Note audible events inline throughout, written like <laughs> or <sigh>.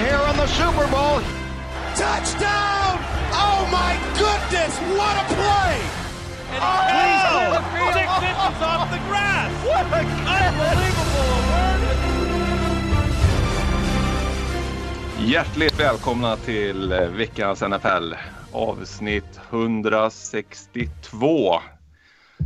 here in the Super Bowl. Touchdown! Oh my goodness, what a play! And oh! please, six inches off the grass. <laughs> What a Unbelievable! Hjärtligt välkomna till veckans NFL avsnitt 162.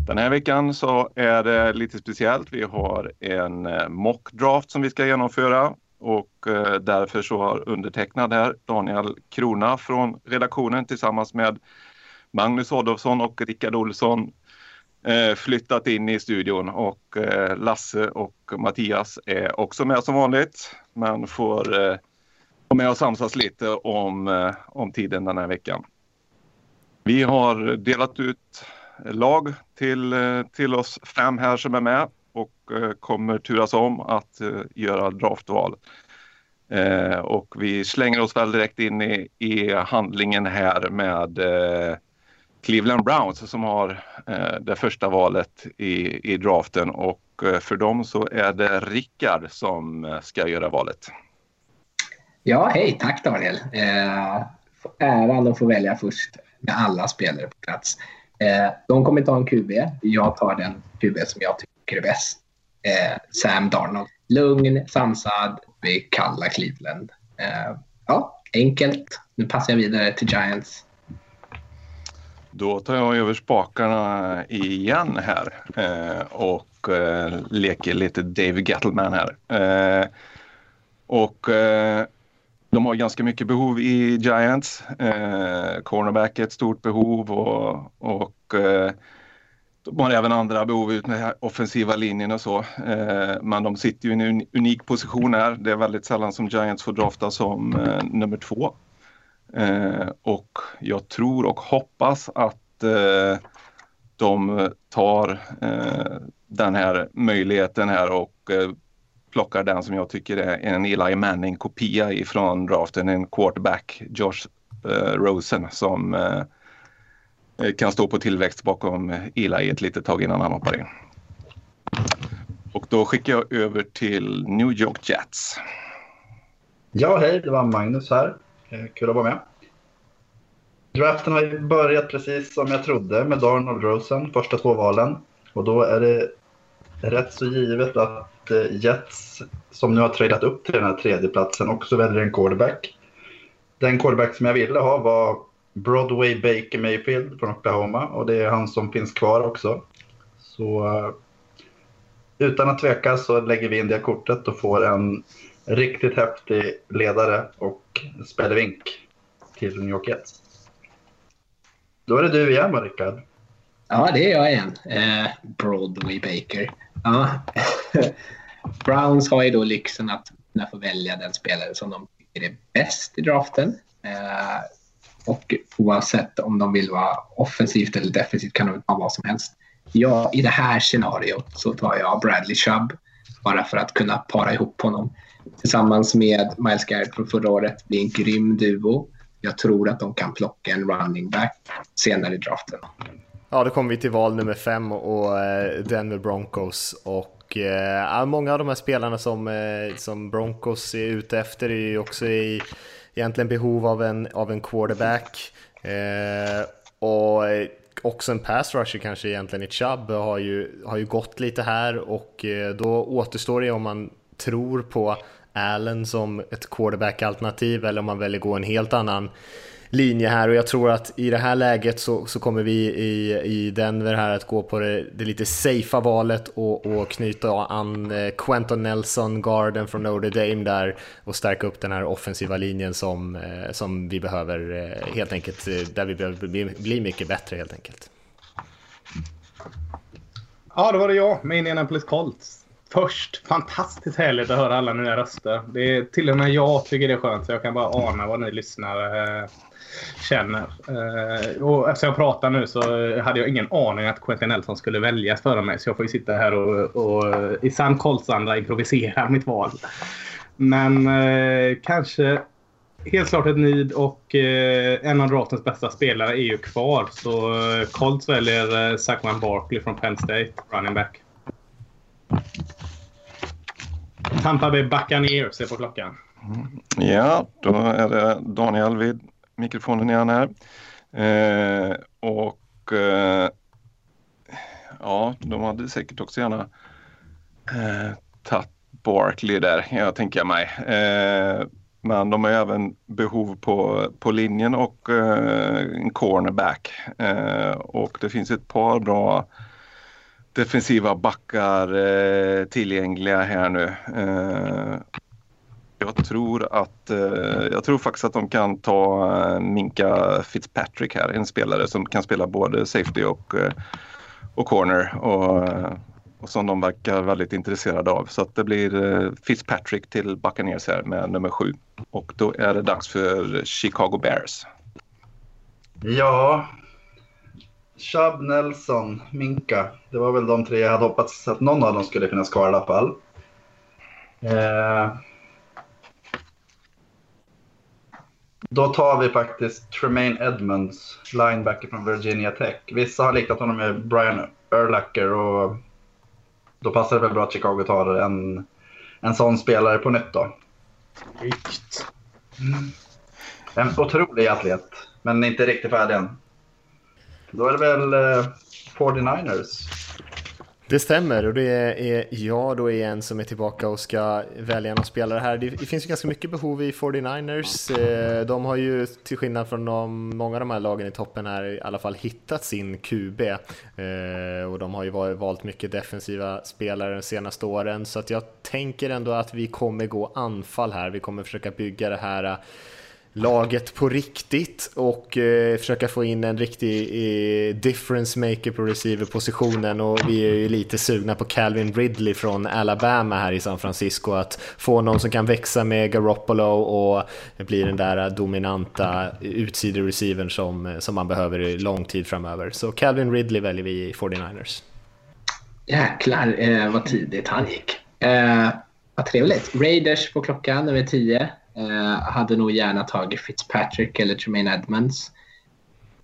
Den här veckan så är det lite speciellt. Vi har en eh, mockdraft som vi ska genomföra och eh, därför så har undertecknad här Daniel Krona från redaktionen tillsammans med Magnus Adolfsson och Rickard Olsson eh, flyttat in i studion och eh, Lasse och Mattias är också med som vanligt men får vara med och samsas lite om, om tiden den här veckan. Vi har delat ut lag till, till oss fem här som är med och eh, kommer turas om att eh, göra draftval. Eh, och vi slänger oss väl direkt in i, i handlingen här med eh, Cleveland Browns som har eh, det första valet i, i draften och eh, för dem så är det Rickard som ska göra valet. Ja, hej, tack Daniel. Eh, äran att få välja först med alla spelare på plats. Eh, de kommer ta en QB. Jag tar den QB som jag tycker är bäst. Eh, Sam Darnold. Lugn, sansad, vi kalla Cleveland. Eh, ja, enkelt. Nu passar jag vidare till Giants. Då tar jag över spakarna igen här eh, och eh, leker lite Dave Gettleman här. Eh, och eh, de har ganska mycket behov i Giants. Eh, cornerback är ett stort behov och, och eh, de har även andra behov ut med offensiva linjen och så. Eh, men de sitter ju i en unik position här. Det är väldigt sällan som Giants får drafta som eh, nummer två. Eh, och jag tror och hoppas att de tar den här möjligheten här och plockar den som jag tycker är en Eli Manning-kopia ifrån draften, en quarterback, Josh Rosen, som eh, Eh, kan stå på tillväxt bakom eh, Eli ett litet tag innan han hoppar in. Och då skickar jag över till New York Jets. Ja, hej, det var Magnus här. Eh, kul att vara med. Draften har ju börjat precis som jag trodde med Darnold Rosen, första två valen. Och då är det rätt så givet att Jets, som nu har tradat upp till den här tredjeplatsen, också väljer en quarterback. Den quarterback som jag ville ha var Broadway Baker Mayfield från Oklahoma och det är han som finns kvar också. Så eh, utan att tveka så lägger vi in det kortet och får en riktigt häftig ledare och spelevink till New York Jets. Då är det du igen, Rickard. Ja, det är jag igen. Eh, Broadway Baker. Ja. <laughs> Browns har ju då lyxen att kunna få välja den spelare som de tycker är bäst i draften. Eh, och oavsett om de vill vara offensivt eller defensivt kan de ta vad som helst. Ja, I det här scenariot så tar jag Bradley Chubb bara för att kunna para ihop honom. Tillsammans med Miles Garrett från förra året blir en grym duo. Jag tror att de kan plocka en running back senare i draften. Ja, då kommer vi till val nummer fem och eh, Denver Broncos. Och eh, många av de här spelarna som, eh, som Broncos är ute efter är ju också i egentligen behov av en, av en quarterback. Eh, och också en pass rusher kanske egentligen i Chubb har ju, har ju gått lite här och eh, då återstår det om man tror på Allen som ett quarterback-alternativ eller om man väljer gå en helt annan linje här och jag tror att i det här läget så, så kommer vi i, i Denver här att gå på det, det lite safea valet och, och knyta an eh, Quentin Nelson, garden från Notre Dame där och stärka upp den här offensiva linjen som, eh, som vi behöver eh, helt enkelt, där vi behöver bli, bli mycket bättre helt enkelt. Ja, då var det jag med Indianapolis Colts. Först, fantastiskt härligt att höra alla nya röster. Det är, till och med jag tycker det är skönt, så jag kan bara ana vad ni lyssnar känner. Eh, och eftersom jag pratar nu så hade jag ingen aning att Quentin Nelson skulle väljas före mig. Så jag får ju sitta här och, och i sann Coltsanda improvisera mitt val. Men eh, kanske helt klart ett nid och eh, en av draftens bästa spelare är ju kvar. Så eh, Colts väljer eh, Saquon Barkley från Penn State, running back. Tampa Bay Buccaneers är på klockan. Ja, då är det Daniel vid mikrofonen igen här. Eh, och eh, ja, de hade säkert också gärna eh, tagit Barkley där, jag tänker mig. Eh, men de har även behov på, på linjen och eh, en cornerback. Eh, och det finns ett par bra defensiva backar eh, tillgängliga här nu. Eh, jag tror att eh, jag tror faktiskt att de kan ta eh, Minka Fitzpatrick här, en spelare som kan spela både safety och, eh, och corner och, och som de verkar väldigt intresserade av. Så att det blir Fitzpatrick till Buccaneers här med nummer sju. Och då är det dags för Chicago Bears. Ja, Chubb, Nelson, Minka. Det var väl de tre jag hade hoppats att någon av dem skulle finnas kvar i alla fall. Eh, då tar vi faktiskt Tremaine Edmonds, linebacker från Virginia Tech. Vissa har liknat honom med Brian Urlacher och då passar det väl bra att Chicago tar en, en sån spelare på nytt då. Snyggt. En otrolig atlet, men inte riktigt färdig än. Då är det väl eh, 49ers. Det stämmer och det är jag då igen som är tillbaka och ska välja någon spelare här. Det finns ju ganska mycket behov i 49ers. Eh, de har ju till skillnad från de, många av de här lagen i toppen här i alla fall hittat sin QB. Eh, och de har ju valt mycket defensiva spelare de senaste åren så att jag tänker ändå att vi kommer gå anfall här. Vi kommer försöka bygga det här laget på riktigt och eh, försöka få in en riktig eh, difference maker på receiverpositionen och vi är ju lite sugna på Calvin Ridley från Alabama här i San Francisco att få någon som kan växa med Garoppolo och bli den där dominanta utsidereceiver som, eh, som man behöver i lång tid framöver. Så Calvin Ridley väljer vi i 49ers. Jäklar eh, vad tidigt han gick. Eh, vad trevligt. Raiders på klockan nummer 10. Eh, hade nog gärna tagit Fitzpatrick eller Tremaine Edmonds.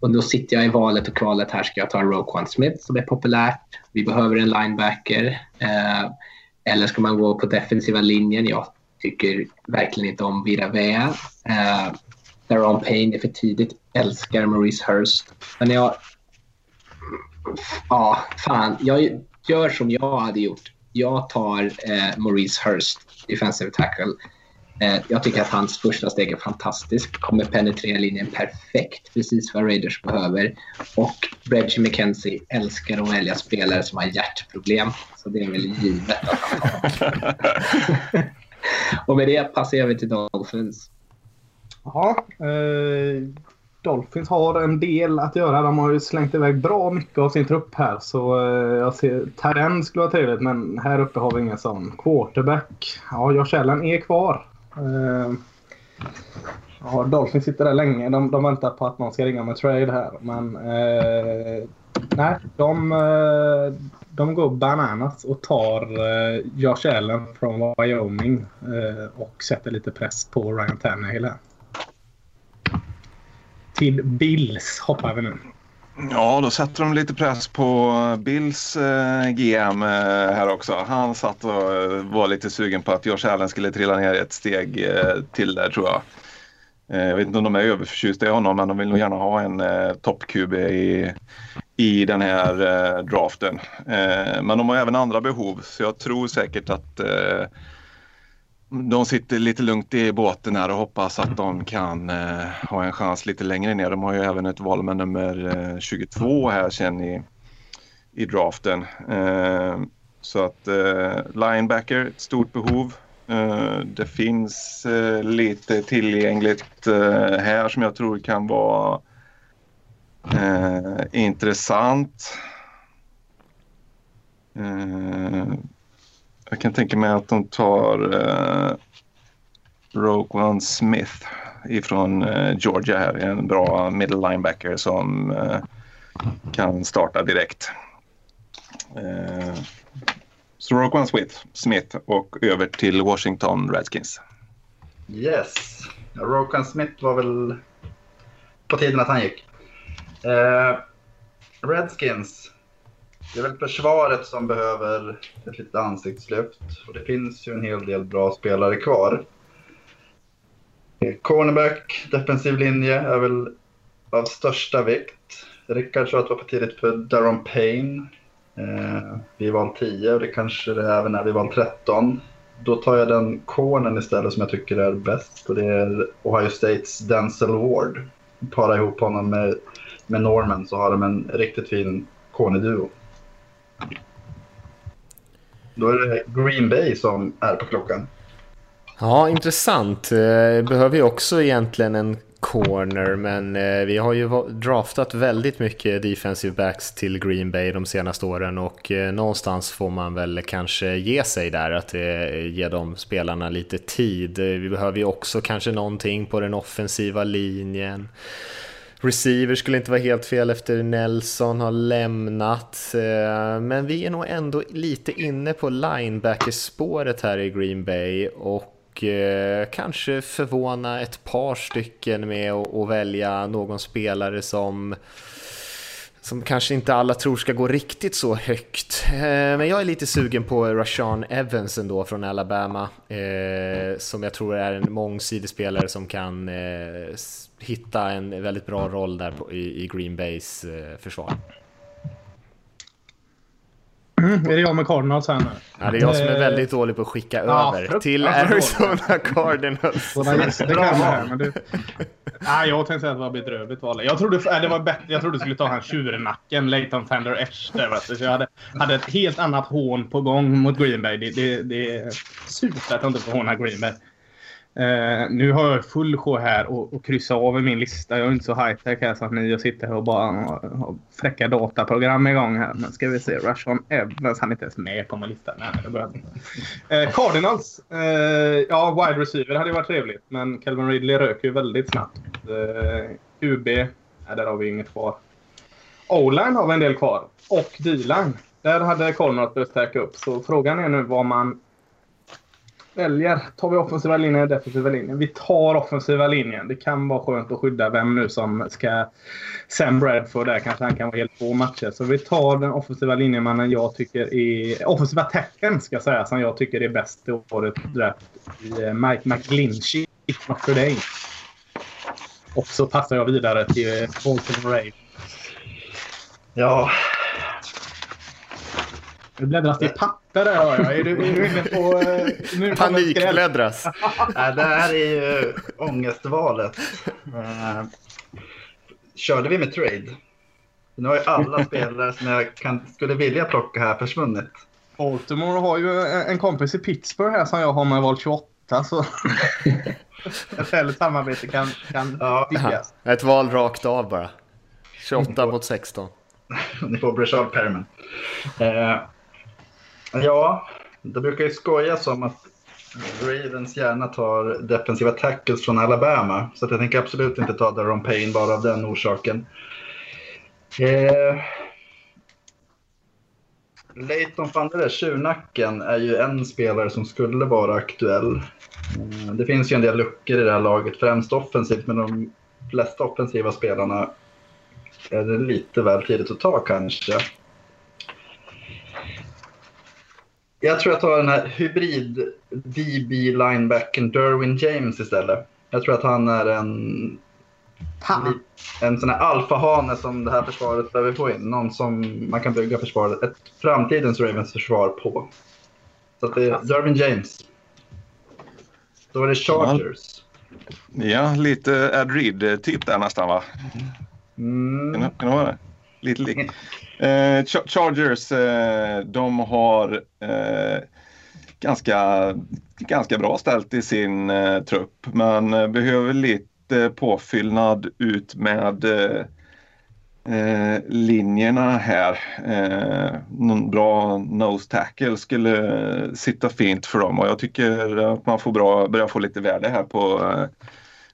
Och då sitter jag i valet och kvalet här. Ska jag ta Roquan Smith som är populärt? Vi behöver en linebacker. Eh, eller ska man gå på defensiva linjen? Jag tycker verkligen inte om Vira Vea. Eh, Daron Payne är för tidigt. Älskar Maurice Hurst. Men jag... Ja, fan. Jag gör som jag hade gjort. Jag tar eh, Maurice Hurst, defensive tackle. Eh, jag tycker att hans första steg är fantastiskt. Kommer penetrera linjen perfekt. Precis vad Raiders behöver. Och Reggie McKenzie älskar att välja spelare som har hjärtproblem. Så det är väl givet att han har. <laughs> Och med det passar jag över till Dolphins. Ja, eh, Dolphins har en del att göra. De har ju slängt iväg bra mycket av sin trupp här. Så eh, jag ser Terren skulle vara trevligt, men här uppe har vi ingen sån. Quarterback. Ja, Josh Allen är kvar. Eh, ja, Dolphins sitter där länge. De, de väntar på att någon ska ringa med trade här. Men eh, nej, de, eh, de går bananas och tar eh, Josh Allen från Wyoming eh, och sätter lite press på Ryan Tannehill här. Till Bills hoppar vi nu. Ja, då sätter de lite press på Bills eh, GM eh, här också. Han satt och eh, var lite sugen på att Josh Allen skulle trilla ner ett steg eh, till där tror jag. Eh, jag vet inte om de är överförtjusta i honom men de vill nog gärna ha en eh, topp-QB i, i den här eh, draften. Eh, men de har även andra behov så jag tror säkert att eh, de sitter lite lugnt i båten här och hoppas att de kan eh, ha en chans lite längre ner. De har ju även ett val med nummer eh, 22 här sen i, i draften. Eh, så att eh, linebacker, ett stort behov. Eh, det finns eh, lite tillgängligt eh, här som jag tror kan vara eh, intressant. Eh, jag kan tänka mig att de tar uh, One Smith ifrån uh, Georgia här. En bra middle linebacker som uh, kan starta direkt. Uh, så Roquan Smith, Smith och över till Washington Redskins. Yes. Roquan Smith var väl på tiden att han gick. Uh, Redskins det är väl försvaret som behöver ett litet ansiktslyft. Och det finns ju en hel del bra spelare kvar. Cornerback, defensiv linje är väl av största vikt. Rickard sa att det var för tidigt för Daron Payne. Eh, vi val 10 och det kanske det även är vi val 13. Då tar jag den cornern istället som jag tycker är bäst och det är Ohio States Denzel Ward. Para ihop honom med, med Norman så har de en riktigt fin cornerduo. Då är det Green Bay som är på klockan. Ja, intressant. Eh, behöver ju också egentligen en corner, men eh, vi har ju draftat väldigt mycket defensive backs till Green Bay de senaste åren och eh, någonstans får man väl kanske ge sig där, att ge de spelarna lite tid. Vi behöver ju också kanske någonting på den offensiva linjen. Receiver skulle inte vara helt fel efter Nelson har lämnat. Eh, men vi är nog ändå lite inne på linebackerspåret här i Green Bay och och kanske förvåna ett par stycken med att välja någon spelare som som kanske inte alla tror ska gå riktigt så högt. Eh, men jag är lite sugen på Rashawn Evans ändå från Alabama, som jag tror är en mångsidig spelare som kan hitta en väldigt bra roll där på, i, i Green Bays eh, försvar. Mm, är det jag med Cardinals här nu? Ja, det är jag som är väldigt dålig på att skicka ja, över till Arizona Cardinals. det kan här, men du... Nej, jag tänkte säga att det var bedrövligt val. Jag trodde, äh, det var bättre, jag trodde du skulle ta han tjurnacken, Leighton Fender Esch. Där, Så jag hade, hade ett helt annat hån på gång mot Green Bay. Det, det, det är surt att jag inte får håna Green Bay. Uh, nu har jag full show här och, och kryssa av i min lista. Jag är inte så high-tech här så att ni sitter här och bara eh, har, har fräcka dataprogram igång här. Men ska vi se. Rushon Evans, han är inte ens med på min lista. Nej, det uh, Cardinals. Uh, ja, wide receiver hade ju varit trevligt. Men Calvin Ridley röker ju väldigt snabbt. Uh, QB, nej, där har vi inget kvar. O-line har vi en del kvar. Och D-line. Där hade Cardinals behövt stärka upp. Så frågan är nu vad man väljer. Tar vi offensiva linjen eller defensiva linjen? Vi tar offensiva linjen. Det kan vara skönt att skydda vem nu som ska... Sam Bradford där kanske han kan vara helt på matcher. Så vi tar den offensiva linjemannen jag tycker är... Offensiva tacken ska jag säga, som jag tycker är bäst i året draft. I eh, Mike McGlinchey Notre Dame. Och så passar jag vidare till Bolton Ray. Ja, det bläddras i papper där hör jag. Är du, är du inne på... Eh, nu Panikbläddras. <laughs> Nej, det här är ju ångestvalet. Uh, körde vi med trade? Nu har ju alla <laughs> spelare som jag kan, skulle vilja plocka här försvunnit. Baltimore har ju en kompis i Pittsburgh här som jag har med val 28. Så <laughs> ett härligt samarbete kan, kan ja. diggas. Ett val rakt av bara. 28 mot 16. Ni får Breshad Perman. Uh, Ja, det brukar ju skojas om att Ravens gärna tar defensiva tackles från Alabama. Så jag tänker absolut inte ta Daron Payne bara av den orsaken. Eh, Leighton van der tjurnacken är ju en spelare som skulle vara aktuell. Eh, det finns ju en del luckor i det här laget, främst offensivt, men de flesta offensiva spelarna är det lite väl tidigt att ta kanske. Jag tror jag tar den här hybrid DB linebacken Derwin James istället. Jag tror att han är en, en sån här alfahane som det här försvaret behöver få in. Någon som man kan bygga försvaret, ett framtidens Ravens försvar på. Så att det är Derwin James. Då är det Chargers. Ja, lite Ad Reed-typ där nästan va? Mm. Kan, kan det vara det? Lite lik. Eh, Chargers, eh, de har eh, ganska, ganska bra ställt i sin eh, trupp. Man eh, behöver lite påfyllnad ut med eh, linjerna här. någon bra nose tackle skulle sitta fint för dem och jag tycker att man får bra, börjar få lite värde här på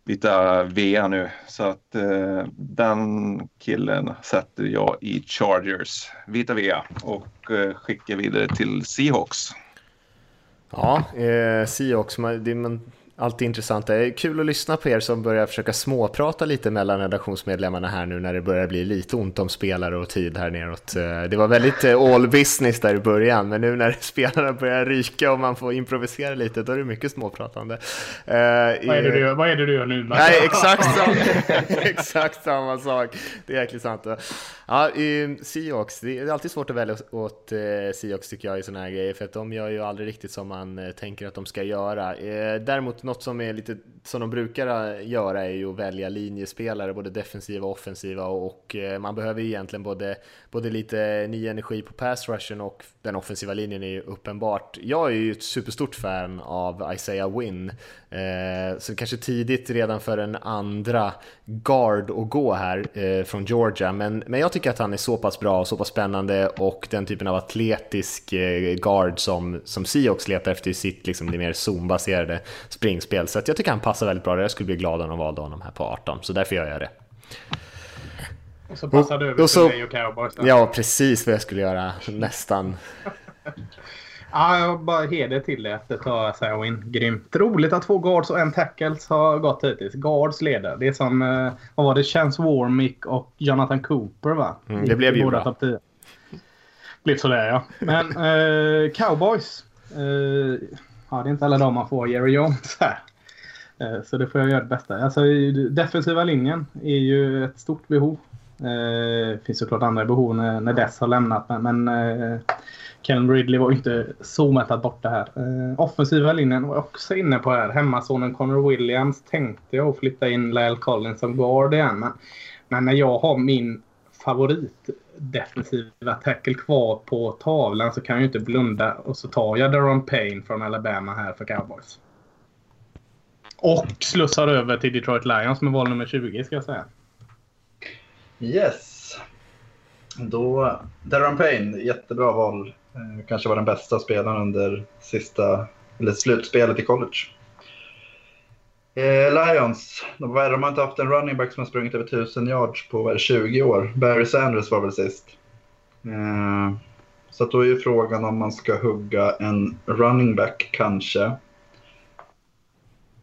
vita V nu. Så att eh, den killen sätter jag i Chargers, vita V och eh, skickar vidare till Seahawks. Ja, eh, Seahawks, man, det, man Alltid intressant. Det är kul att lyssna på er som börjar försöka småprata lite mellan redaktionsmedlemmarna här nu när det börjar bli lite ont om spelare och tid här neråt. Eh, det var väldigt eh, all business där i början, men nu när <laughs> spelarna börjar ryka och man får improvisera lite, då är det mycket småpratande. Uh, vad, är det du gör, vad är det du gör nu? Nej, exakt, <laughs> samma, <laughs> exakt samma sak. Det är jäkligt sant. Ja, Seahawks, det är alltid svårt att välja åt Seahawks tycker jag i sådana här grejer, för att de gör ju aldrig riktigt som man tänker att de ska göra. Däremot något som är lite som de brukar göra är ju att välja linjespelare, både defensiva och offensiva och eh, man behöver egentligen både, både lite ny energi på pass rushen och den offensiva linjen är ju uppenbart. Jag är ju ett superstort fan av Isaiah Wynn, eh, så kanske tidigt redan för en andra guard att gå här eh, från Georgia, men, men jag tycker att han är så pass bra och så pass spännande och den typen av atletisk guard som, som Seahawks letar efter i sitt liksom, det mer zonbaserade springspel. Så jag tycker han passar väldigt bra. Jag skulle bli glad om de valde honom här på 18, så därför gör jag det. Och så passar du över till mig och Cowboys. Ja, precis vad jag skulle göra. Nästan. <laughs> ja, jag bara heder till det att det tar Sarwin. Grymt. Roligt att två guards och en tackles har gått hittills. Guards leder. Det är som, eh, vad var det, Chance Warmick och Jonathan Cooper va? Mm, det blev ju bra. Blev sådär ja. Men <laughs> eh, Cowboys. Eh, ja, det är inte alla dagar man får Jerry Jones här. Eh, så det får jag göra det bästa. Alltså, defensiva linjen är ju ett stort behov. Det finns såklart andra behov när, när Dess har lämnat men, men eh, Ken Ridley var inte så mättat borta här. Eh, offensiva linjen var jag också inne på här. Hemmasonen Connor Williams tänkte jag flytta in Lyle Collins som guard igen. Men, men när jag har min favorit defensiva tackle kvar på tavlan så kan jag ju inte blunda och så tar jag Daron Payne från Alabama här för Cowboys. Och slussar över till Detroit Lions med val nummer 20 ska jag säga. Yes. Då, Darren Payne, jättebra val. Eh, kanske var den bästa spelaren under sista, eller slutspelet i college. Eh, Lions, de, har inte haft en running back som har sprungit över 1000 yards på 20 år. Barry Sanders var väl sist. Eh, så då är ju frågan om man ska hugga en running back kanske.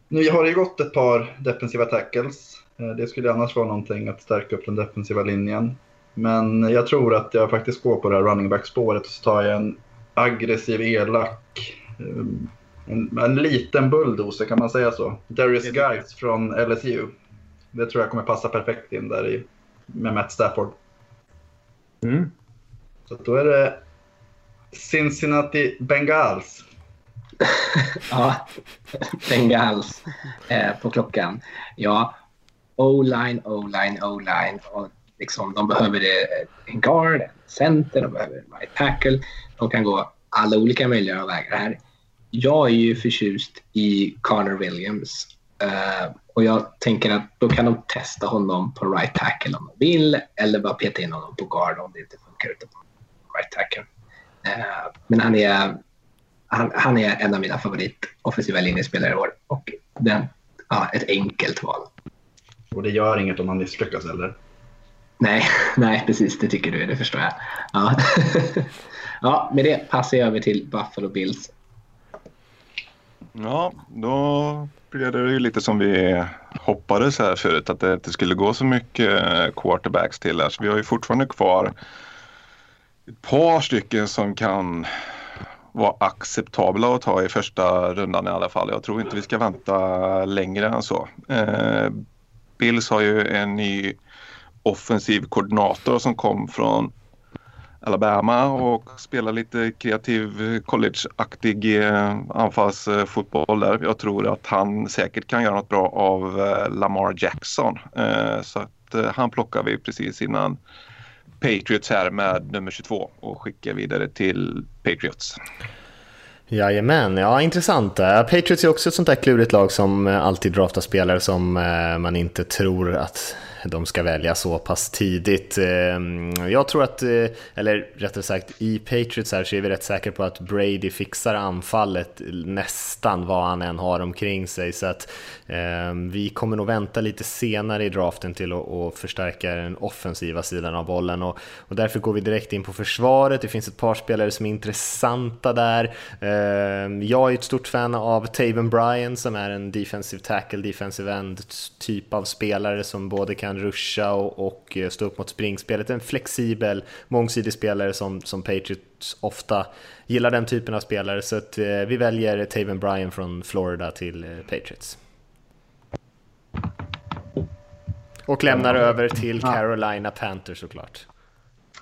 Nu har det ju gått ett par defensiva tackles. Eh, det skulle annars vara någonting att stärka upp den defensiva linjen. Men jag tror att jag faktiskt går på det här running back-spåret och så tar jag en aggressiv, elak, eh, en, en liten bulldozer kan man säga så. Darius Guides från LSU. Det tror jag kommer passa perfekt in där i, med Matt Stafford. Mm. Så då är det Cincinnati Bengals. <laughs> ja, Bengals eh, på klockan. Ja, O-line, O-line, O-line. Och liksom, de behöver en guard, en center, de behöver en right tackle. De kan gå alla olika möjliga vägar här. Jag är ju förtjust i Connor Williams. Uh, och jag tänker att då kan de testa honom på right tackle om de vill eller bara peta in honom på guard om det inte funkar ute på right tackle. Uh, men han är han, han, är en av mina favorit offensiva linjespelare i år och den, ja, ett enkelt val. Och det gör inget om man misslyckas eller? Nej, <laughs> nej, precis det tycker du, det förstår jag. Ja, <laughs> ja med det passar jag över till Buffalo Bills. Ja, då blev det ju lite som vi hoppades här förut att det inte skulle gå så mycket quarterbacks till här. Så vi har ju fortfarande kvar ett par stycken som kan vara acceptabla att ta i första rundan i alla fall. Jag tror inte vi ska vänta längre än så. Bills har ju en ny offensiv koordinator som kom från Alabama och spelar lite kreativ collegeaktig eh, anfallsfotboll där. Jag tror att han säkert kan göra något bra av eh, Lamar Jackson. Eh, så att han plockar vi precis innan Patriots här med nummer 22 och skickar vidare till Patriots. Jajamän, ja intressant. Eh, Patriots är också ett sånt där klurigt lag som eh, alltid draftar spelare som eh, man inte tror att de ska välja så pass tidigt. Eh, jag tror att, eh, eller rättare sagt i Patriots här så är vi rätt säkra på att Brady fixar anfallet nästan vad han än har omkring sig. Så att eh, vi kommer nog vänta lite senare i draften till att förstärka den offensiva sidan av bollen och, och därför går vi direkt in på försvaret. Det finns ett par spelare som är intressanta där. Jag är ett stort fan av Taven Bryan som är en defensive tackle, defensive end typ av spelare som både kan ruscha och, och stå upp mot springspelet. En flexibel, mångsidig spelare som, som Patriots ofta gillar den typen av spelare. Så att, eh, vi väljer Taven Bryan från Florida till eh, Patriots. Och lämnar över till Carolina Panthers såklart.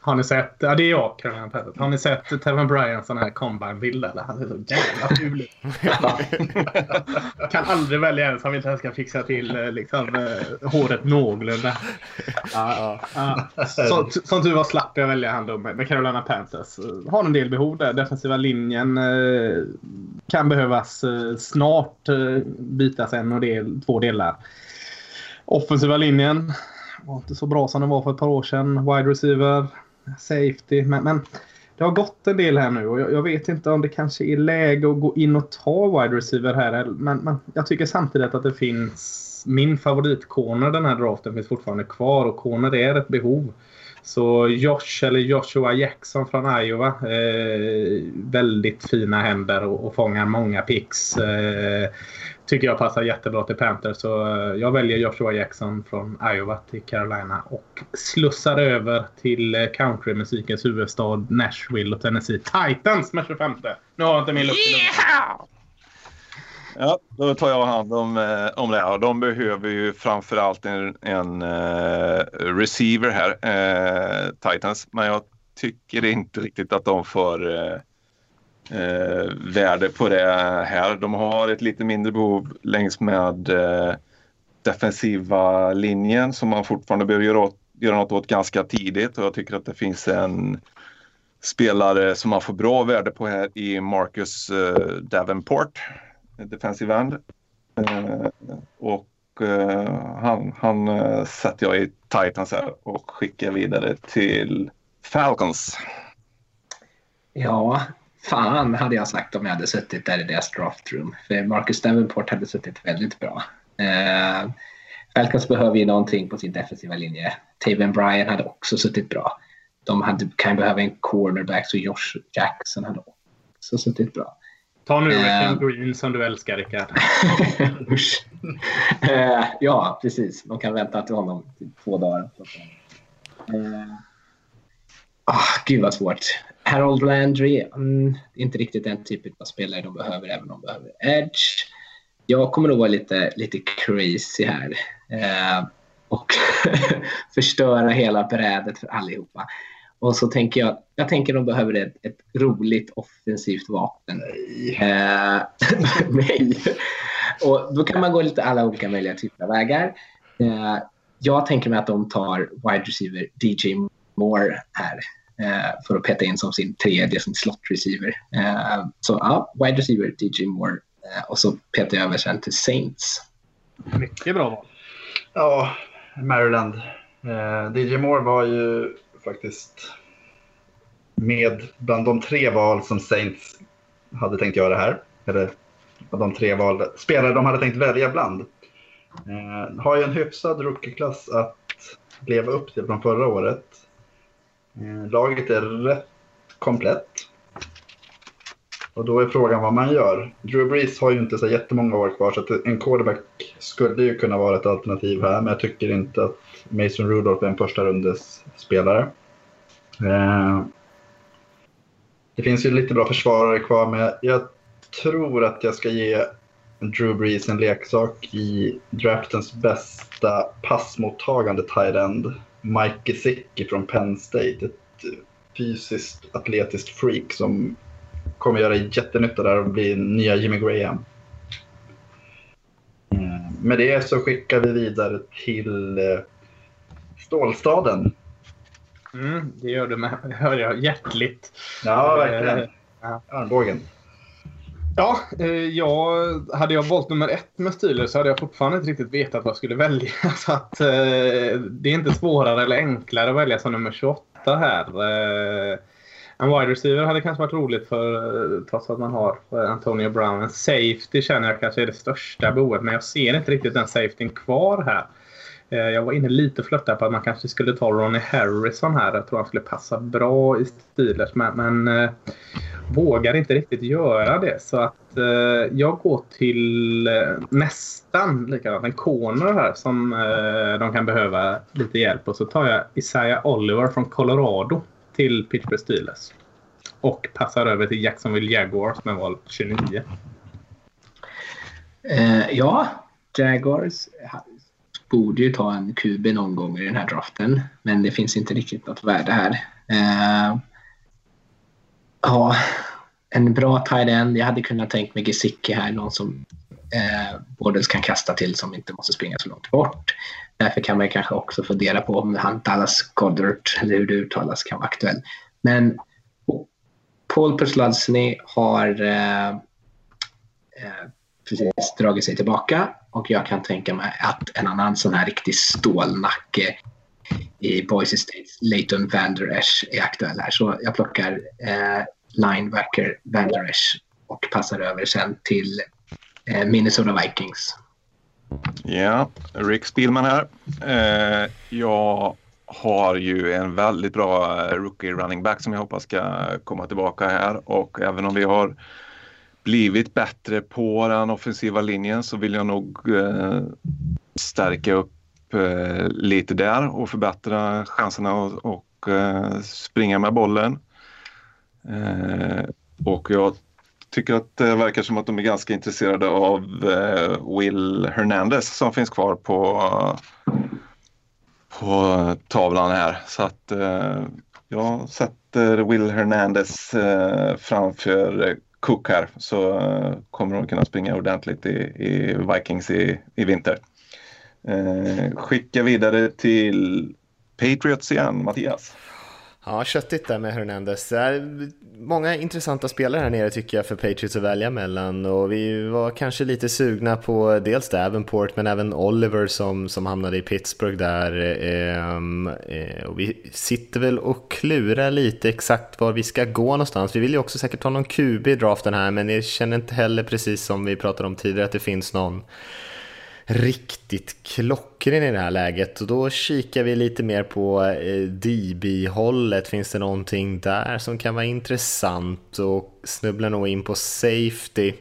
Har ni sett, ja det är jag, Carolina Panthers. Har ni sett Tevin Bryans sån här combine-bild eller? Han är så jävla ful ut. kan aldrig välja en som inte ens kan fixa till eh, liksom, eh, håret någorlunda. Ja, ja. Som tur var slapp jag välja han då med Carolina Panthers. Har en del behov där. Defensiva linjen eh, kan behövas snart bytas en och del, två delar. Offensiva linjen var inte så bra som den var för ett par år sedan. Wide receiver safety. Men, men det har gått en del här nu och jag, jag, vet inte om det kanske är läge att gå in och ta wide receiver här. Men, men jag tycker samtidigt att det finns min favoritcorner den här draften finns fortfarande kvar och corner är ett behov. Så Josh eller Joshua Jackson från Iowa. Eh, väldigt fina händer och, och fångar många picks. Eh, tycker jag passar jättebra till Panthers. Så eh, jag väljer Joshua Jackson från Iowa till Carolina och slussar över till eh, countrymusikens huvudstad Nashville och Tennessee Titans med 25. Nu har jag inte min luft yeah! Ja, då tar jag hand om, eh, om det. Och de behöver ju framförallt en, en uh, receiver här, uh, Titans. Men jag tycker inte riktigt att de får uh, eh, värde på det här. De har ett lite mindre behov längs med eh, defensiva linjen som man fortfarande behöver göra, åt, göra något åt ganska tidigt och jag tycker att det finns en spelare som man får bra värde på här i Marcus eh, Davenport, defensive end. Eh, och eh, han, han eh, sätter jag i Titans här och skickar vidare till Falcons. Ja, Fan hade jag sagt om jag hade suttit där i deras draftroom. För Marcus Davenport hade suttit väldigt bra. Eh, Falcons behöver ju någonting på sin defensiva linje. Taven Bryan hade också suttit bra. De hade, kan behöva en cornerback så Josh Jackson hade också suttit bra. Ta nu Reckian uh, Green som du älskar Rickard. <laughs> uh, ja, precis. Man kan vänta till honom i två dagar. Uh, oh, gud vad svårt. Harold Landry, mm, inte riktigt den typen av spelare de behöver, även om de behöver edge. Jag kommer nog vara lite, lite crazy här eh, och <laughs> förstöra hela brädet för allihopa. Och så tänker jag, jag tänker de behöver ett, ett roligt offensivt vapen. Eh, <laughs> nej. Och då kan man gå lite alla olika möjliga typer av vägar. Eh, jag tänker mig att de tar wide receiver DJ Moore här. Eh, för att peta in som sin tredje som slot receiver. Eh, så ja, wide receiver DJ Moore eh, och så petar jag över sen till Saints. Mycket bra val. Ja, Maryland. DJ Moore var ju faktiskt med bland de tre val som Saints hade tänkt göra här. Eller de tre val, spelare de hade tänkt välja bland. Eh, har ju en hyfsad rookieklass att leva upp till från förra året. Eh, laget är rätt komplett. Och då är frågan vad man gör. Drew Brees har ju inte så jättemånga år kvar så att en quarterback skulle ju kunna vara ett alternativ här. Men jag tycker inte att Mason Rudolph är en första rundes spelare. Eh, det finns ju lite bra försvarare kvar men jag tror att jag ska ge Drew Brees en leksak i draftens bästa passmottagande tight end. Mike Gesicki från Penn State. Ett fysiskt atletiskt freak som kommer göra jättenytta där och bli nya Jimmy Graham. Mm. Med det så skickar vi vidare till eh, Stålstaden. Mm, det gör du med, <laughs> hör jag hjärtligt. Ja, verkligen. Uh, Armbågen. Ja, eh, jag, hade jag valt nummer ett med Steelers så hade jag fortfarande inte riktigt vetat vad jag skulle välja. <laughs> Så att, eh, det är inte svårare eller enklare att välja som nummer 28 här. Eh, en wide receiver hade kanske varit roligt för, trots att man har Antonio Brown. En safety känner jag kanske är det största behovet, men jag ser inte riktigt den safetyn kvar här. Eh, jag var inne lite och flörtade på att man kanske skulle ta Ronnie Harrison här. Jag tror han skulle passa bra i Steelers, men, men eh, vågar inte riktigt göra det. Så att eh, jag går till eh, nästan likadant, en corner här som eh, de kan behöva lite hjälp. Och så tar jag Isaiah Oliver från Colorado till Pittsburgh Steelers. Och passar över till Jacksonville Jaguars med val 29. Eh, ja, Jaguars borde ju ta en QB någon gång i den här draften. Men det finns inte riktigt något värde här. Eh, ja, en bra tight end. Jag hade kunnat tänkt mig Gesicki här, någon som eh, både kan kasta till som inte måste springa så långt bort. Därför kan man kanske också fundera på om han Dallas Goddard, eller hur det uttalas, kan vara aktuell. Men Paul Pusladsny har eh, eh, precis dragit sig tillbaka och jag kan tänka mig att en annan sån här riktig stålnacke i Boise State, Leighton Vander Esch, är aktuell här. Så jag plockar eh, linebacker Vander Esch och passar över sen till eh, Minnesota Vikings. Ja, Rick Spielman här. Eh, jag har ju en väldigt bra eh, rookie running back som jag hoppas ska komma tillbaka här och även om vi har blivit bättre på den offensiva linjen så vill jag nog eh, stärka upp eh, lite där och förbättra chanserna och, och eh, springa med bollen. Eh, och jag tycker att det verkar som att de är ganska intresserade av eh, Will Hernandez som finns kvar på, på tavlan här. Så att eh, jag sätter Will Hernandez eh, framför Cook här så eh, kommer de kunna springa ordentligt i, i Vikings i, i vinter. Eh, skicka vidare till Patriots igen, Mattias. Ja, köttigt där med Hernandez. Många intressanta spelare här nere tycker jag för Patriots att välja mellan och vi var kanske lite sugna på dels Davenport men även Oliver som, som hamnade i Pittsburgh där. Ehm, eh, och vi sitter väl och klurar lite exakt var vi ska gå någonstans. Vi vill ju också säkert ha någon QB i draften här men jag känner inte heller precis som vi pratade om tidigare att det finns någon riktigt klockren i det här läget och då kikar vi lite mer på eh, DB-hållet. Finns det någonting där som kan vara intressant och snubblar nog in på safety.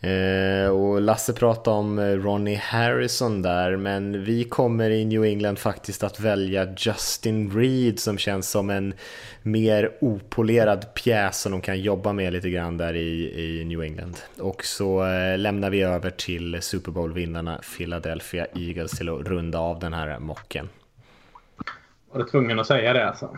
Eh, och Lasse pratade om eh, Ronnie Harrison där, men vi kommer i New England faktiskt att välja Justin Reed som känns som en mer opolerad pjäs som de kan jobba med lite grann där i, i New England. Och så eh, lämnar vi över till Super Bowl-vinnarna Philadelphia Eagles till att runda av den här mocken. Var du tvungen att säga det alltså?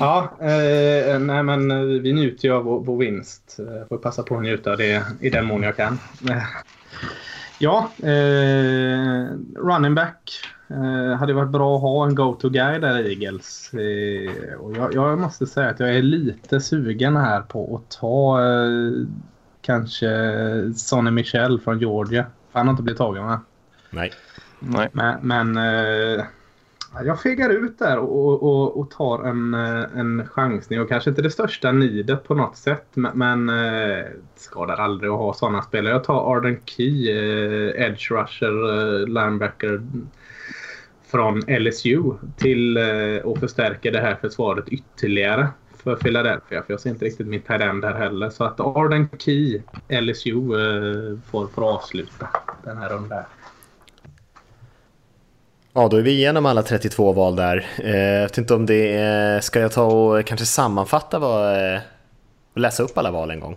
Ja, eh, nej men eh, vi njuter ju av vår, vår vinst. Jag eh, får passa på att njuta av det i den mån jag kan. Ja, eh, running back. Eh, hade varit bra att ha en go-to-guy där i Eagles. Eh, och jag, jag, måste säga att jag är lite sugen här på att ta eh, kanske Sonny Michel från Georgia. Han har inte blivit tagen va? Nej. Nej. Men, men eh, jag fegar ut där och, och, och tar en, eh, en chansning. Och kanske inte det största nidet på något sätt. Men, eh, det eh, skadar aldrig att ha sådana spelare. Jag tar Arden Key, eh, Edge Rusher, eh, linebacker från LSU till eh, att förstärka det här försvaret ytterligare för Philadelphia. För jag ser inte riktigt mitt end här heller. Så att Arden Key, LSU, eh, får, får avsluta den här rundan. Ja, då är vi igenom alla 32 val där. Eh, jag vet inte om det är... Ska jag ta och kanske sammanfatta vad... Och läsa upp alla val en gång?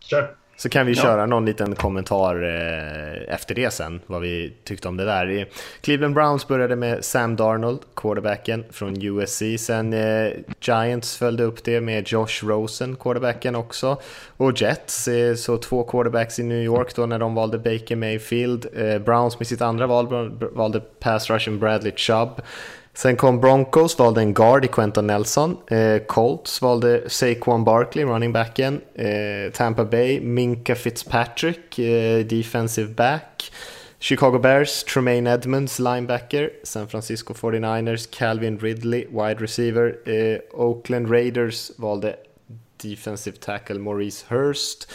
Kör. Så kan vi ja. köra någon liten kommentar eh, efter det sen, vad vi tyckte om det där. Cleveland Browns började med Sam Darnold, quarterbacken från USC. Sen eh, Giants följde upp det med Josh Rosen, quarterbacken också. Och Jets, eh, så två quarterbacks i New York då när de valde Baker Mayfield. Browns med sitt andra val valde pass rushen Bradley Chubb. Sen kom Broncos, valde en guard i Quentin Nelson. Eh, Colts valde Saquon Barkley, running backen. Eh, Tampa Bay, Minka Fitzpatrick, eh, defensive back. Chicago Bears, Tremaine Edmonds, linebacker. San Francisco 49ers, Calvin Ridley, wide receiver. Eh, Oakland Raiders valde defensive tackle Maurice Hurst.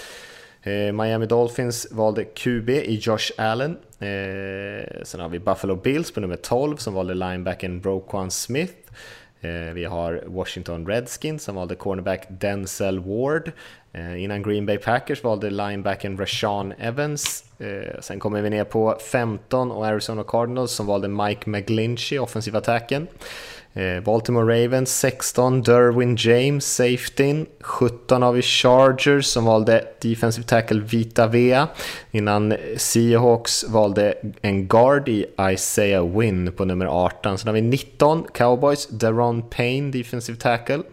Eh, Miami Dolphins valde QB i Josh Allen. Eh, sen har vi Buffalo Bills på nummer 12 som valde linebacken Broquan Smith. Eh, vi har Washington Redskins som valde cornerback Denzel Ward. Innan Green Bay Packers valde linebacken Rashawn Evans. Sen kommer vi ner på 15 och Arizona Cardinals som valde Mike McGlinchey, offensiva attacken. Eh, Baltimore Ravens 16, Derwin James, safetyn. 17 har vi Chargers som valde defensive tackle Vita Vea. Innan Seahawks valde en guard i Isaiah Wynn på nummer 18. Sen har vi 19 Cowboys, Deron Payne, defensive tackle.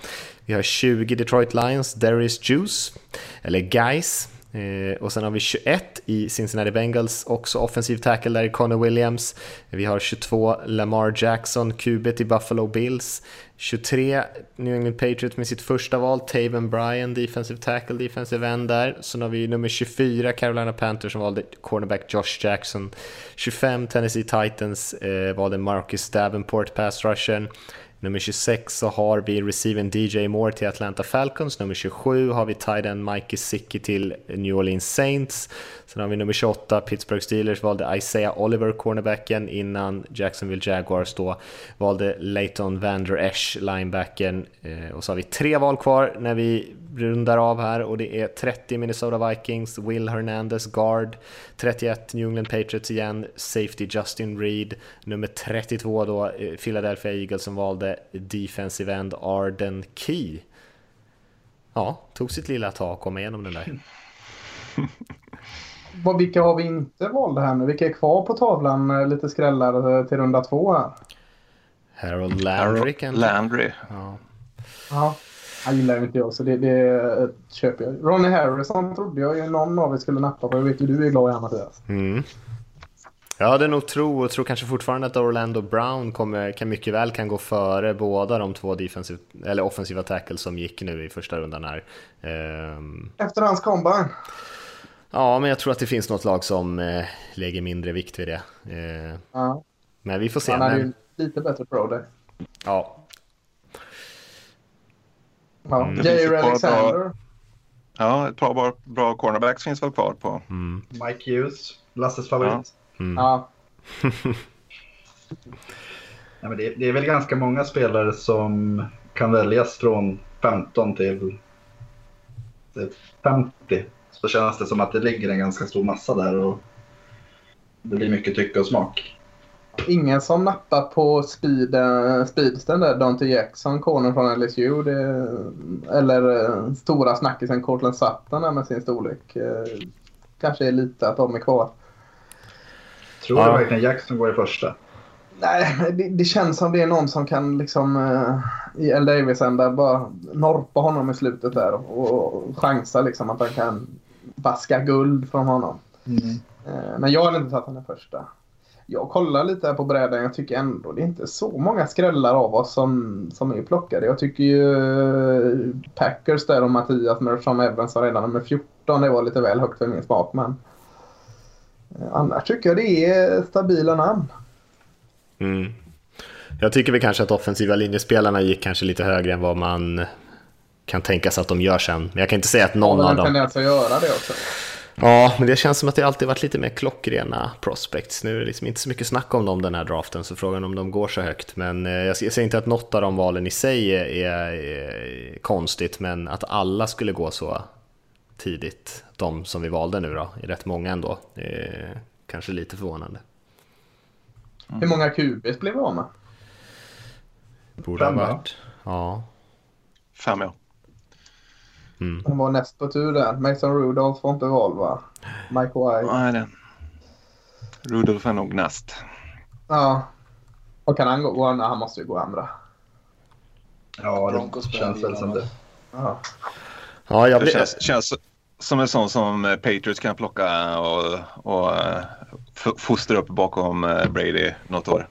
Vi har 20 Detroit Lions, Darius Juice, eller Guys. Eh, och sen har vi 21 i Cincinnati Bengals, också offensiv tackle där i Connor Williams. Vi har 22 Lamar Jackson, QB i Buffalo Bills. 23 New England Patriots med sitt första val, Taven Bryan, defensive tackle, defensive end där. Sen har vi nummer 24 Carolina Panthers som valde cornerback Josh Jackson. 25 Tennessee Titans eh, valde Marcus Davenport, pass rushen. Nummer 26 så har vi receiven DJ Moore till Atlanta Falcons. Nummer 27 har vi tight Mikey Sicky till New Orleans Saints. Sen har vi nummer 28, Pittsburgh Steelers valde Isaiah Oliver, cornerbacken, innan Jacksonville Jaguars då valde Leighton Vander Esch, linebacken. Eh, och så har vi tre val kvar när vi rundar av här och det är 30 Minnesota Vikings, Will Hernandez, guard, 31 New England Patriots igen, safety Justin Reed, nummer 32 då eh, Philadelphia Eagles som valde defensive end Arden Key. Ja, tog sitt lilla tag och kom igenom den där. <laughs> Vad, vilka har vi inte valt här nu? Vilka är kvar på tavlan? Eh, lite skrällar till runda två här. Harold Landry. Landry. Ja. ja. Han gillar ju inte jag, så det, det köper jag. Ronnie Harrison trodde jag ju någon av er skulle nappa på. Jag vet ju du är glad i Mattias. Mm. Jag hade nog tro och tror kanske fortfarande att Orlando Brown kommer, kan mycket väl kan gå före båda de två defensiv, eller offensiva tackles som gick nu i första rundan här. Um... Efter hans combine? Ja, men jag tror att det finns något lag som eh, lägger mindre vikt vid det. Eh, ja. Men vi får se. Han är men... ju lite bättre pro. Ja. Ja, mm. Jair Alexander. Bra, ja, ett par bra, bra cornerbacks finns väl kvar på. Mm. Mike Hughes, Lasses favorit. Ja. Mm. ja. <laughs> ja men det, det, är väl ganska många spelare som kan väljas från 15 till 50 så känns det som att det ligger en ganska stor massa där och det blir mycket tycke och smak. Ingen som nappar på speed, speedsten där, Dante Jackson, corner från LSU. Det, eller eh, stora snackisen Cortland Sutton med sin storlek. Eh, kanske är lite att de är kvar. Tror du ja. verkligen Jackson går i första? Nej, det, det, känns som det är någon som kan liksom uh, i L. Davis-ända bara norpa honom i slutet där och, och chansa liksom att han kan vaska guld från honom. Mm. Uh, men jag har inte satt honom första. Jag kollar lite här på brädan. Jag tycker ändå det är inte så många skrällar av oss som, som är plockade. Jag tycker ju uh, Packers där och Mattias med Sean Evans har redan nummer 14. Det var lite väl högt för min smak. Men annars tycker jag det är stabila namn. Mm. Jag tycker väl kanske att offensiva linjespelarna gick kanske lite högre än vad man kan tänka sig att de gör sen. Men jag kan inte säga att någon av dem... tendens att göra det också. Ja, men det känns som att det alltid varit lite mer klockrena prospects. Nu är det liksom inte så mycket snack om dem den här draften, så frågan om de går så högt. Men eh, jag säger inte att något av de valen i sig är, är, är konstigt, men att alla skulle gå så tidigt, de som vi valde nu då, är rätt många ändå. är kanske lite förvånande. Hur många QBs blev vi av med? Borde ha varit. Ja. Fem ja. Mm. Han var näst på tur där. Mason Rudolph får inte val va? Mike White. Nej, det. Rudolph är nog näst. Ja. Och kan han gå? andra? Han måste ju gå andra. Ja, det känns väl som det. Ja. Ja, jag det känns, känns som en sån som Patriots kan plocka och, och fostra upp bakom Brady något år.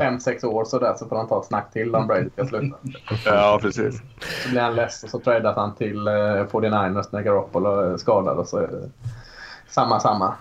Fem, sex år så där så får han ta ett snack till om Brady ska sluta. <laughs> Ja, precis. Så blir han less och så tradas han till eh, 49ers när Garoppolo är skadad och så är det samma, samma.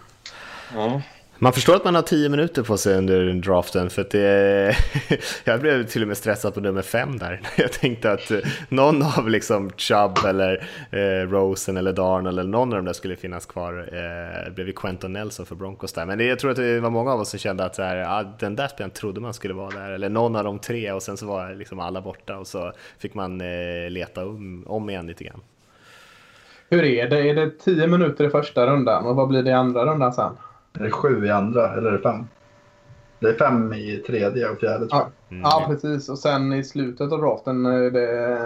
Ja. Man förstår att man har tio minuter på sig under draften för att det <laughs> Jag blev till och med stressad på nummer fem där. <laughs> Jag tänkte att eh, någon av liksom Chubb eller eh, Rosen eller Darnold eller någon av dem där skulle finnas kvar. Eh, det blev ju Quentin Nelson för Broncos där. Men det, jag tror att det var många av oss som kände att så här, ah, den där spelaren trodde man skulle vara där. Eller någon av de tre och sen så var liksom alla borta och så fick man eh, leta om, om igen lite grann. Hur är det? Är det tio minuter i första rundan och vad blir det i andra rundan sen? Är det sju i andra eller är det fem? Det är fem i tredje och fjärde tror jag. Mm. Ja, precis. Och sen i slutet av draften är det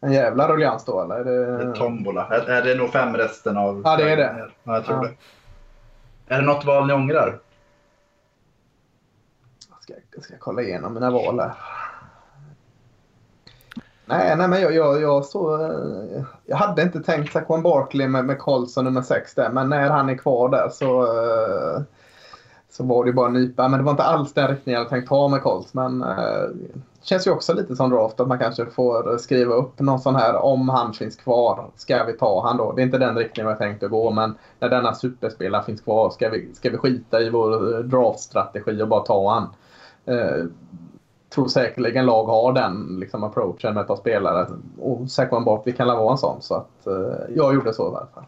en jävla ruljans då, eller? Är Det är det... tombola. Är, är det nog fem resten av... Ja, det är det. Ja, jag tror Ja. det. Är det något val ni ångrar? Jag ska, jag ska kolla igenom mina val här. Nej, nej men jag, jag, jag, så, eh, jag hade inte tänkt Saquon Barkley med, med Karlsson nummer 6 där, men när han är kvar där så, eh, så var det bara en nypa. Men det var inte alls den riktningen jag hade tänkt ta med Colts. Men det känns ju också lite som draft att man kanske får skriva upp någon sån här om han finns kvar. Ska vi ta han då? Det är inte den riktningen jag tänkte gå men när denna superspelare finns kvar ska vi, ska vi skita i vår draftstrategi och bara ta han. Tror säkerligen lag har den liksom, approachen med ett par spelare. Och Saquon Barkley kan vara en sån. Så att, eh, jag gjorde så i alla fall.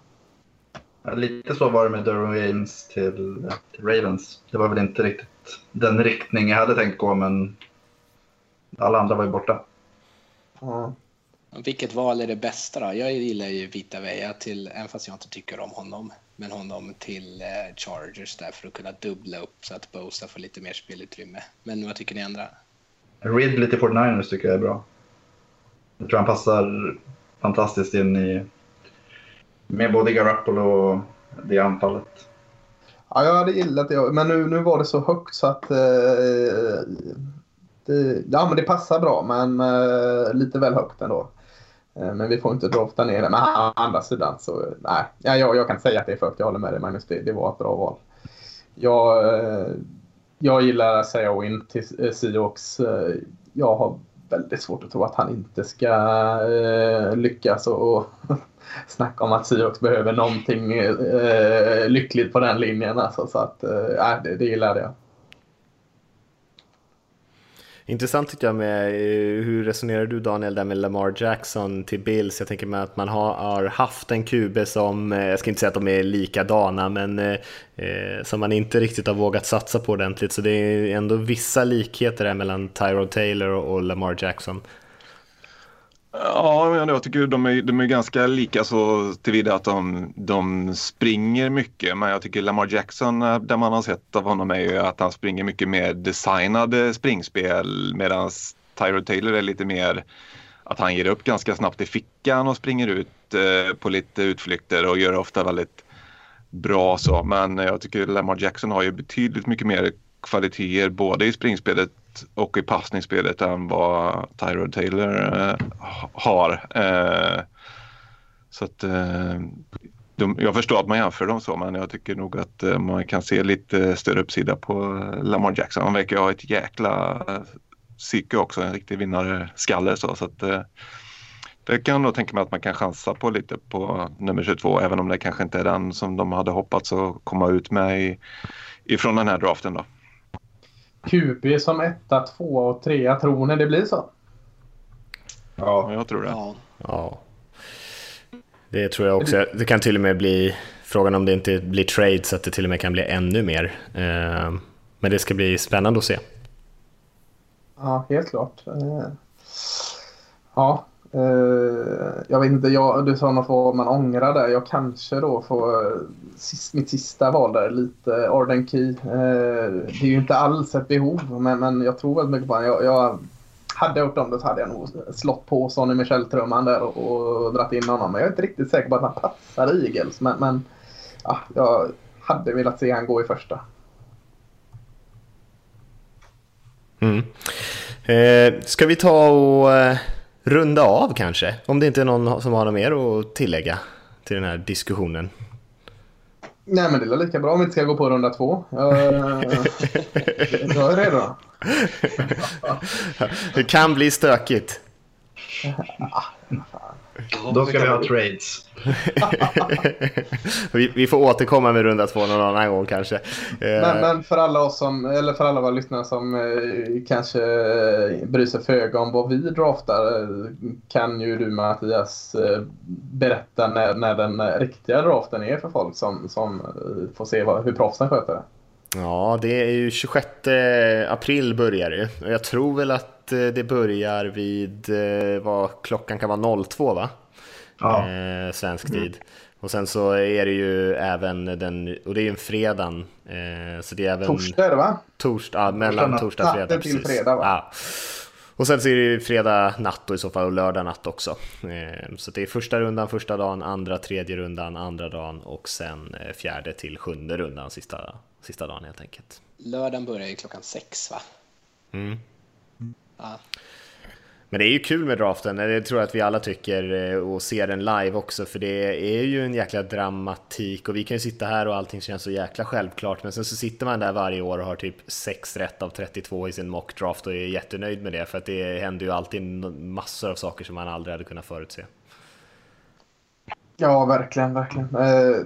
Ja, Lite så var det med Derwin James till, till Ravens. Det var väl inte riktigt den riktning jag hade tänkt gå men alla andra var ju borta. Ja. Vilket val är det bästa då? Jag gillar ju Vita Veja till, även fast jag inte tycker om honom, men honom till eh, Chargers där för att kunna dubbla upp så att Bosa får lite mer spelutrymme. Men vad tycker ni andra? Ridley till 49ers tycker jag är bra. Jag tror han passar fantastiskt in i med både Garoppolo och det anfallet. Ja, jag hade gillat det. Men nu, nu var det så högt så att... Eh, eh, det, ja, men det passar bra, men eh, lite väl högt ändå. Eh, men vi får inte drafta ner det. Men å andra sidan så... Nej, ja, jag, jag kan säga att det är för högt. Jag håller med dig Magnus. Det, det var ett bra val. Jag, eh, jag gillar att säga win till eh, Seahawks. Eh, jag har väldigt svårt att tro att han inte ska eh, lyckas och, och <laughs> snacka om att Seahawks behöver någonting eh, eh, lyckligt på den linjen. Alltså, så att, eh, det, det gillade jag. Intressant tycker jag med eh, hur resonerar du Daniel där med Lamar Jackson till Bills? Jag tänker mig att man har, haft en QB som, eh, jag ska inte säga att de är likadana, men eh, eh, som man inte riktigt har vågat satsa på ordentligt. Så det är ändå vissa likheter där mellan Tyrod Taylor och Lamar Jackson. Ja, men jag tycker de är, de är ganska lika så tillvida att de, de springer mycket. Men jag tycker Lamar Jackson, eh, det man har sett av honom är ju att han springer mycket mer designade springspel. Medan Tyrod Taylor är lite mer att han ger upp ganska snabbt i fickan och springer ut eh, på lite utflykter och gör ofta väldigt bra så. Men jag tycker Lamar Jackson har ju betydligt mycket mer kvaliteter både i springspelet och i passningsspelet än vad Tyrod Taylor eh, har. Eh, så att eh, de, jag förstår att man jämför dem så men jag tycker nog att eh, man kan se lite större uppsida på Lamar Jackson. Han verkar ha ett jäkla eh, psyke också, en riktig vinnarskalle så, så att eh, det kan jag nog tänka mig att man kan chansa på lite på nummer 22 även om det kanske inte är den som de hade hoppats att komma ut med i, ifrån den här draften då. QB som etta, tvåa och trea. Tror ni det blir så? Ja, Jag tror det. Ja, Ja, det tror jag också. Det kan till och med bli frågan om det inte blir trade så att det till och med kan bli ännu mer. Eh, Men det ska bli spännande att se. Ja, helt klart. Eh, Ja, Uh, jag vet inte. Jag, du sa något vad man ångrar där. Jag kanske då får eh, sist, mitt sista val där, lite Arden Key. Uh, Det är ju inte alls ett behov, men, men jag tror väldigt mycket på honom. Jag, jag hade jag gjort om det så hade jag nog slått på Sonny Michel-trumman där och, och dragit in honom. Men jag är inte riktigt säker på att han passar i Eagles. Men, men ja, jag hade velat se han gå i första. Mm. Eh, ska vi ta och runda av kanske? Om det inte är någon som har något mer att tillägga till den här diskussionen. Nej, men det är lika bra om vi inte ska gå på runda två. <laughs> Jag, jag är redo. det kan bli stökigt. <laughs> Då ska vi ha trades. <laughs> vi, vi, får återkomma med runda två någon annan gång kanske. Eh, men, men, för alla oss som, eller för alla våra lyssnare som eh, kanske bryr sig föga om vad vi draftar kan ju du Mattias eh, berätta när, när den riktiga draften är för folk som, som får se vad, hur proffsen sköter det. Ja, det är ju 26 april börjar det. Jag tror väl att det börjar vid vad klockan kan vara 02 va? ja. eh, svensk mm. tid. Och sen så är det ju även den, och det är ju en fredag. Eh, så det är även... Torsdag va? Torsdag, mellan torsdag och fredag. till fredag va? Ja. Och sen så är det ju fredag natt då i så fall och lördag natt också. Eh, så det är första rundan första dagen, andra tredje rundan andra dagen och sen eh, fjärde till sjunde rundan sista, sista dagen helt enkelt. Lördagen börjar ju klockan sex va? Mm. Ja. Men det är ju kul med draften, det tror jag att vi alla tycker eh, och ser den live också för det är ju en jäkla dramatik och vi kan ju sitta här och allting känns så jäkla självklart men sen så sitter man där varje år och har typ 6 rätt av 32 i sin mockdraft och är jättenöjd med det för att det händer ju alltid massor av saker som man aldrig hade kunnat förutse. Ja, verkligen, verkligen. Eh,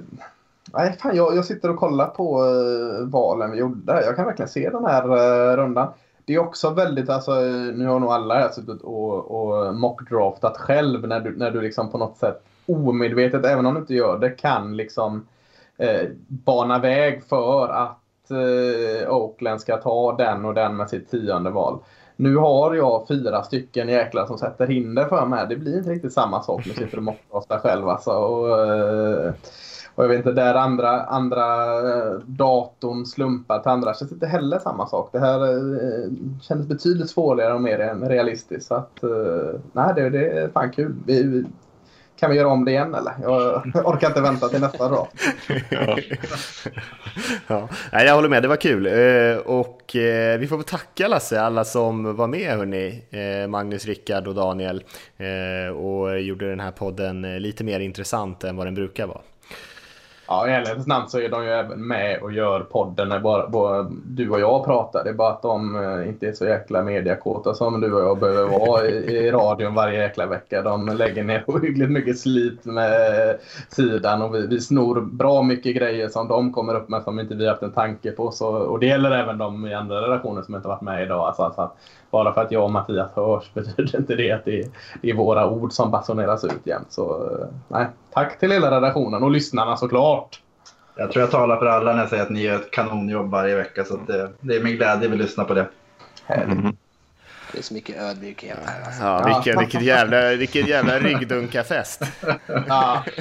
nej, fan, jag, jag sitter och kollar på eh, valen vi gjorde. Jag kan verkligen se den här eh, rundan det är också väldigt, alltså, nu har nog alla här suttit och, och mockdraftat själv när du, när du liksom på något sätt omedvetet, även om du inte gör det, kan liksom eh, bana väg för att eh, Oakland ska ta den och den med sitt tionde val. Nu har jag fyra stycken jäklar som sätter hinder för mig. Det blir inte riktigt samma sak när du sitter och mockdraftar själv. Alltså. Och, eh, och jag vet inte, där andra, andra eh, datorn slumpar till andra känns inte heller samma sak. Det här eh, kändes betydligt svårare och mer realistiskt. Så att, eh, nej, det, det är fan kul. Vi, vi, kan vi göra om det igen eller? Jag <laughs> orkar inte vänta till nästa dag. <laughs> ja. ja. Nej, jag håller med, det var kul. Eh, och eh, vi får tacka Lasse, alla som var med hörni. Magnus, Rickard och Daniel. Och gjorde den här podden lite mer intressant än vad den brukar vara. Ja, i ärlighetens namn så är de ju även med och gör podden när bara, bara du och jag pratar. Det är bara att de eh, inte är så jäkla mediakåta som du och jag behöver vara i, i radion varje jäkla vecka. De lägger ner <laughs> ohyggligt mycket slit med sidan och vi, vi snor bra mycket grejer som de kommer upp med som inte vi haft en tanke på. Så, och det gäller även de i andra redaktioner som inte varit med idag. Alltså, alltså bara för att jag och Mattias hörs <laughs> betyder inte det att det är, det är våra ord som basuneras ut jämt. Så nej, tack till hela redaktionen och lyssnarna såklart. Jag tror jag talar för alla när jag säger att ni gör ett kanonjobb varje vecka. Så det, det är med glädje vi lyssnar på det. Mm. Det är så mycket ödmjukhet här. Alltså. Ja, vilken, vilket jävla, vilken jävla ryggdunkarfest. Ja. <laughs>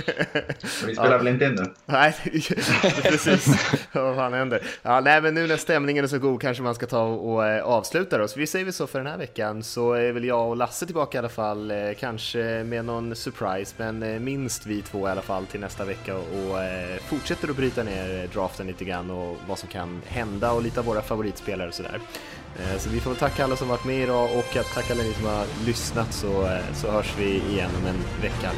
Vi spelar ja. väl inte in nu? Nej, <laughs> precis. Vad fan händer? Ja, nej, men nu när stämningen är så god kanske man ska ta och äh, avsluta då. Så vi säger väl så för den här veckan. Så är väl jag och Lasse tillbaka i alla fall. Äh, kanske med någon surprise, men äh, minst vi två i alla fall till nästa vecka och fortsätter att bryta ner draften lite grann och vad som kan hända och lite av våra favoritspelare och sådär. Eh, så vi får tacka alla som varit med idag och tacka alla ni som har lyssnat så, eh, så hörs vi igen om en vecka.